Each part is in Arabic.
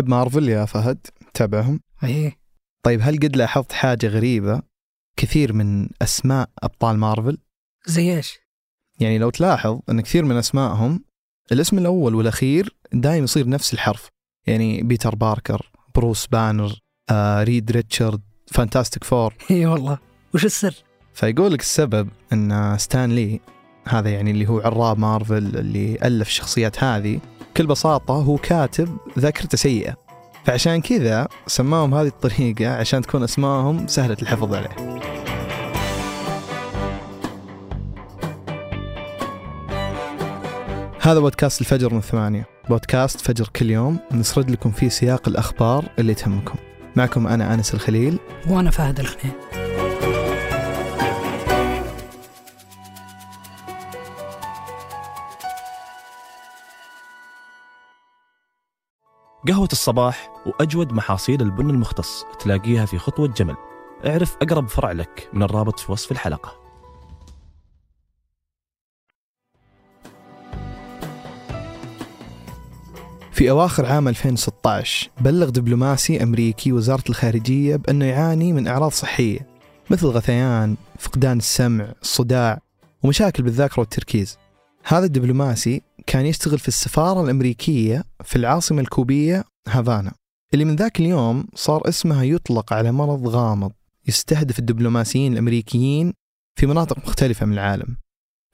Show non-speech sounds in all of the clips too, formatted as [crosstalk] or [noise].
تحب مارفل يا فهد. تابعهم. إيه. طيب هل قد لاحظت حاجة غريبة؟ كثير من أسماء أبطال مارفل. زي إيش؟ يعني لو تلاحظ أن كثير من أسمائهم الاسم الأول والأخير دايم يصير نفس الحرف. يعني بيتر باركر بروس بانر آه، ريد ريتشارد Fantastic Four. [laughs] اي والله. وش السر؟ فيقول لك السبب أن ستان لي هذا يعني اللي هو عراب مارفل اللي ألف الشخصيات هذه بكل بساطة هو كاتب ذاكرته سيئة. فعشان كذا سماهم هذه الطريقة عشان تكون أسمائهم سهلة الحفظ عليه. هذا بودكاست الفجر من ثمانية بودكاست فجر كل يوم نسرد لكم فيه سياق الأخبار اللي تهمكم. معكم أنا أنس الخليل. وأنا فهد الخنين قهوة الصباح وأجود محاصيل البن المختص تلاقيها في خطوة جمل. اعرف أقرب فرع لك من الرابط في وصف الحلقة. في أواخر عام 2016 بلغ دبلوماسي أمريكي وزارة الخارجية بأنه يعاني من أعراض صحية مثل غثيان، فقدان السمع، الصداع ومشاكل بالذاكرة والتركيز. هذا الدبلوماسي كان يشتغل في السفارة الأمريكية في العاصمة الكوبية هافانا. اللي من ذاك اليوم صار اسمها يطلق على مرض غامض يستهدف الدبلوماسيين الأمريكيين في مناطق مختلفة من العالم.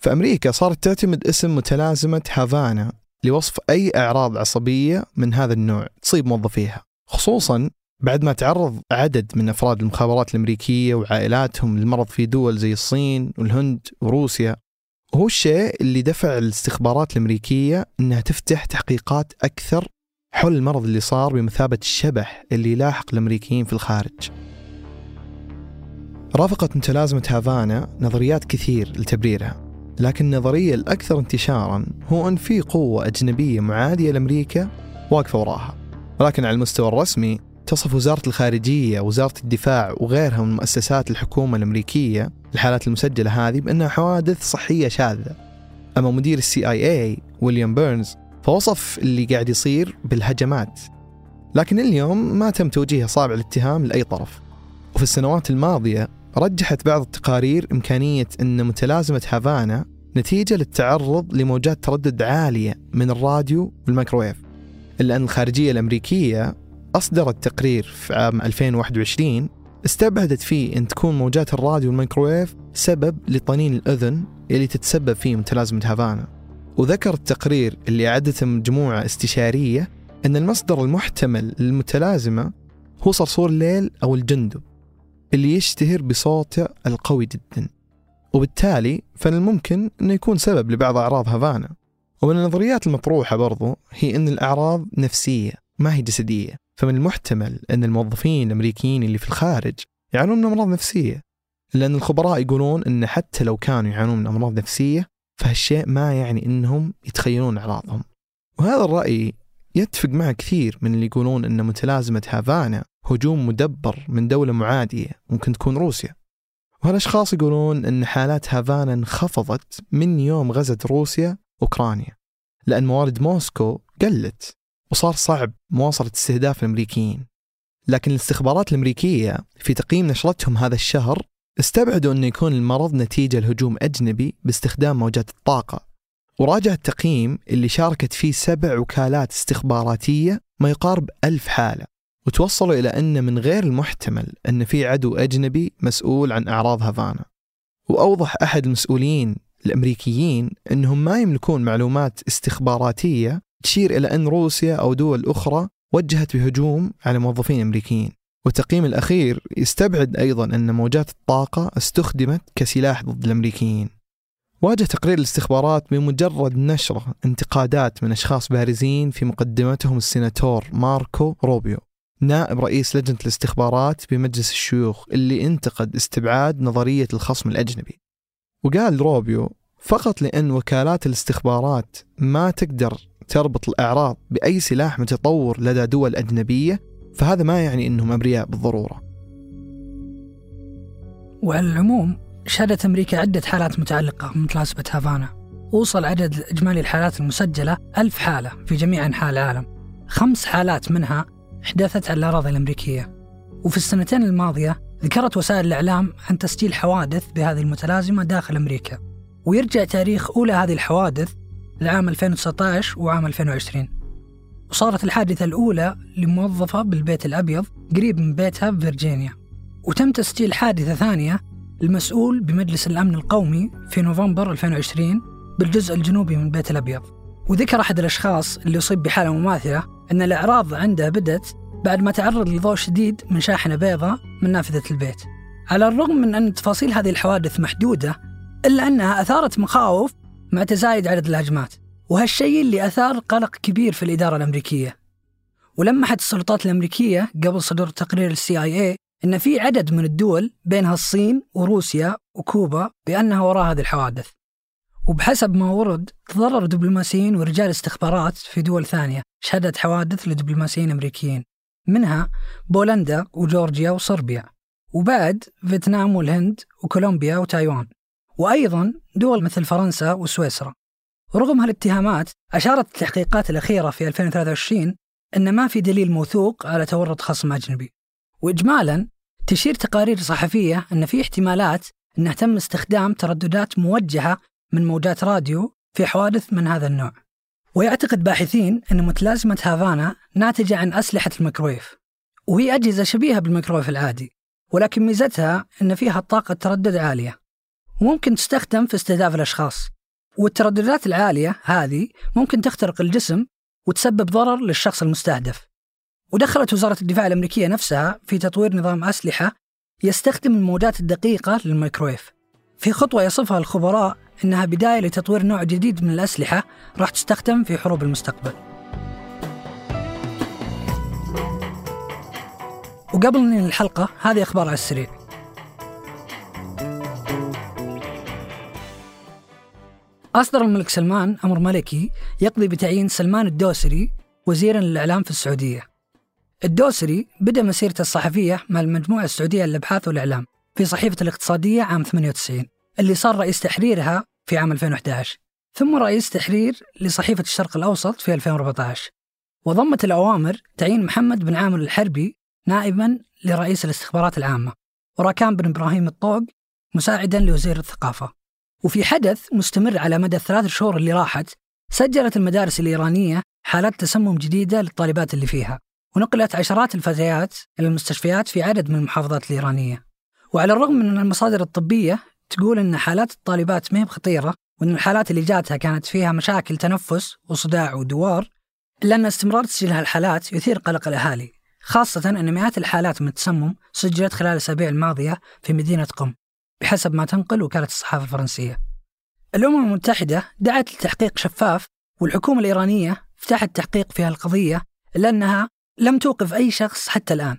فأمريكا صارت تعتمد اسم متلازمة هافانا لوصف أي أعراض عصبية من هذا النوع تصيب موظفيها خصوصا بعد ما تعرض عدد من أفراد المخابرات الأمريكية وعائلاتهم للمرض في دول زي الصين والهند وروسيا. وهو الشيء اللي دفع الاستخبارات الأمريكية أنها تفتح تحقيقات أكثر حول المرض اللي صار بمثابة الشبح اللي يلاحق الأمريكيين في الخارج. رافقت متلازمة هافانا نظريات كثير لتبريرها لكن النظرية الأكثر انتشارا هو أن في قوة أجنبية معادية لأمريكا واقفة وراها ولكن على المستوى الرسمي تصف وزارة الخارجية وزارة الدفاع وغيرها من مؤسسات الحكومة الأمريكية الحالات المسجلة هذه بأنها حوادث صحية شاذة. أما مدير ال CIA ويليام بيرنز فوصف اللي قاعد يصير بالهجمات. لكن اليوم ما تم توجيه أصابع الاتهام لأي طرف. وفي السنوات الماضية رجحت بعض التقارير إمكانية أن متلازمة هافانا نتيجة للتعرض لموجات تردد عالية من الراديو والميكروويف. إلا أن الخارجية الأمريكية أصدرت تقرير في عام 2021 استبعدت فيه أن تكون موجات الراديو والميكروويف سبب لطنين الأذن اللي تتسبب فيه متلازمة هافانا. وذكر التقرير اللي أعدته مجموعة استشارية أن المصدر المحتمل للمتلازمة هو صرصور الليل أو الجندب اللي يشتهر بصوته القوي جدا. وبالتالي فمن الممكن أنه يكون سبب لبعض أعراض هافانا. ومن النظريات المطروحة برضو هي أن الأعراض نفسية ما هي جسدية. فمن المحتمل أن الموظفين الأمريكيين اللي في الخارج يعانون من أمراض نفسية لأن الخبراء يقولون أن حتى لو كانوا يعانون من أمراض نفسية فهالشيء ما يعني أنهم يتخيلون أعراضهم. وهذا الرأي يتفق مع كثير من اللي يقولون أن متلازمة هافانا هجوم مدبر من دولة معادية ممكن تكون روسيا. وهالأشخاص يقولون أن حالات هافانا انخفضت من يوم غزت روسيا أوكرانيا لأن موارد موسكو قلت. وصار صعب مواصلة استهداف الأمريكيين. لكن الاستخبارات الأمريكية في تقييم نشرتهم هذا الشهر استبعدوا أنه يكون المرض نتيجة لهجوم أجنبي باستخدام موجات الطاقة. وراجع التقييم اللي شاركت فيه سبع وكالات استخباراتية ما يقارب ألف حالة. وتوصلوا إلى أن من غير المحتمل أن في عدو أجنبي مسؤول عن أعراض هافانا. وأوضح أحد المسؤولين الأمريكيين أنهم ما يملكون معلومات استخباراتية تشير إلى أن روسيا أو دول أخرى وجهت بهجوم على موظفين أمريكيين. والتقييم الأخير يستبعد أيضا أن موجات الطاقة استخدمت كسلاح ضد الأمريكيين. واجه تقرير الاستخبارات بمجرد نشره انتقادات من أشخاص بارزين في مقدمتهم السيناتور ماركو روبيو نائب رئيس لجنة الاستخبارات بمجلس الشيوخ اللي انتقد استبعاد نظرية الخصم الأجنبي. وقال روبيو فقط لأن وكالات الاستخبارات ما تقدر تربط الأعراض بأي سلاح متطور لدى دول أجنبية فهذا ما يعني أنهم أبرياء بالضرورة. وعلى العموم شهدت أمريكا عدة حالات متعلقة بمتلازمة هافانا. وصل عدد إجمالي الحالات المسجلة ألف حالة في جميع أنحاء العالم. خمس حالات منها حدثت على الأراضي الأمريكية. وفي السنتين الماضية ذكرت وسائل الإعلام عن تسجيل حوادث بهذه المتلازمة داخل أمريكا. ويرجع تاريخ أولى هذه الحوادث لعام 2019 وعام 2020 وصارت الحادثة الأولى لموظفة بالبيت الأبيض قريب من بيتها بفرجينيا وتم تسجيل حادثة ثانية المسؤول بمجلس الأمن القومي في نوفمبر 2020 بالجزء الجنوبي من البيت الأبيض. وذكر أحد الأشخاص اللي أصيب بحالة مماثلة أن الأعراض عنده بدت بعد ما تعرض لضوء شديد من شاحنة بيضاء من نافذة البيت. على الرغم من أن تفاصيل هذه الحوادث محدودة إلا أنها أثارت مخاوف مع تزايد عدد الهجمات. وهالشيء اللي أثار قلق كبير في الإدارة الأمريكية. ولمحت السلطات الأمريكية قبل صدور تقرير السي اي اي أن في عدد من الدول بينها الصين وروسيا وكوبا بأنها وراء هذه الحوادث. وبحسب ما ورد تضرر دبلوماسيين ورجال استخبارات في دول ثانية شهدت حوادث لدبلوماسيين أمريكيين منها بولندا وجورجيا وصربيا وبعد فيتنام والهند وكولومبيا وتايوان. وأيضا دول مثل فرنسا وسويسرا. ورغم هالاتهامات أشارت التحقيقات الأخيرة في 2023 أن ما في دليل موثوق على تورط خصم أجنبي. وإجمالا تشير تقارير صحفية أن في احتمالات أنه تم استخدام ترددات موجهة من موجات راديو في حوادث من هذا النوع. ويعتقد باحثين أن متلازمة هافانا ناتجة عن أسلحة الميكروويف وهي أجهزة شبيهة بالميكروويف العادي ولكن ميزتها أن فيها طاقة تردد عالية. وممكن تستخدم في استهداف الأشخاص. والترددات العالية هذه ممكن تخترق الجسم وتسبب ضرر للشخص المستهدف. ودخلت وزارة الدفاع الأمريكية نفسها في تطوير نظام أسلحة يستخدم الموجات الدقيقة للميكرويف. في خطوة يصفها الخبراء إنها بداية لتطوير نوع جديد من الأسلحة راح تستخدم في حروب المستقبل. وقبل الحلقة هذه أخبار على السريع. أصدر الملك سلمان أمر ملكي يقضي بتعيين سلمان الدوسري وزيرا للإعلام في السعودية. الدوسري بدأ مسيرته الصحفية مع المجموعة السعودية للأبحاث والإعلام في صحيفة الاقتصادية عام 98 اللي صار رئيس تحريرها في عام 2011 ثم رئيس تحرير لصحيفة الشرق الأوسط في 2014 وضمت الأوامر تعيين محمد بن عامر الحربي نائبا لرئيس الاستخبارات العامة وراكان بن إبراهيم الطوق مساعدا لوزير الثقافة. وفي حدث مستمر على مدى الثلاث شهور اللي راحت سجلت المدارس الإيرانية حالات تسمم جديدة للطالبات اللي فيها ونقلت عشرات الفتيات إلى المستشفيات في عدد من المحافظات الإيرانية. وعلى الرغم من أن المصادر الطبية تقول أن حالات الطالبات ما هي خطيرة وأن الحالات اللي جاتها كانت فيها مشاكل تنفس وصداع ودوار إلا أن استمرار تسجيل هالحالات يثير قلق الأهالي خاصة أن مئات الحالات من التسمم سجلت خلال الأسابيع الماضية في مدينة قم. بحسب ما تنقل وكالة الصحافة الفرنسية. الأمم المتحدة دعت لتحقيق شفاف والحكومة الإيرانية فتحت تحقيق في هالقضية إلا أنها لم توقف أي شخص حتى الآن.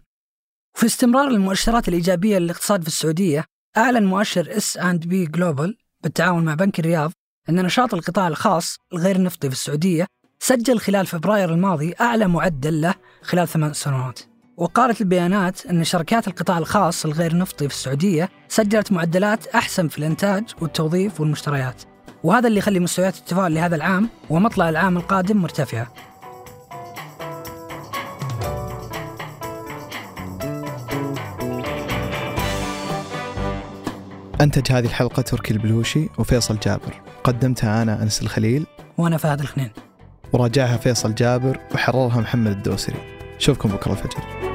وفي استمرار المؤشرات الإيجابية للاقتصاد في السعودية أعلن مؤشر S&P Global بالتعاون مع بنك الرياض أن نشاط القطاع الخاص الغير نفطي في السعودية سجل خلال فبراير الماضي أعلى معدل له خلال ثمان سنوات. وقالت البيانات أن شركات القطاع الخاص الغير نفطي في السعودية سجلت معدلات أحسن في الإنتاج والتوظيف والمشتريات. وهذا اللي يخلي مستويات التفاؤل لهذا العام ومطلع العام القادم مرتفعة. أنتج هذه الحلقة تركي البلوشي وفيصل جابر. قدمتها أنا أنس الخليل. وأنا فهد الخنين. وراجعها فيصل جابر وحررها محمد الدوسري. شوفكم بكرة الفجر.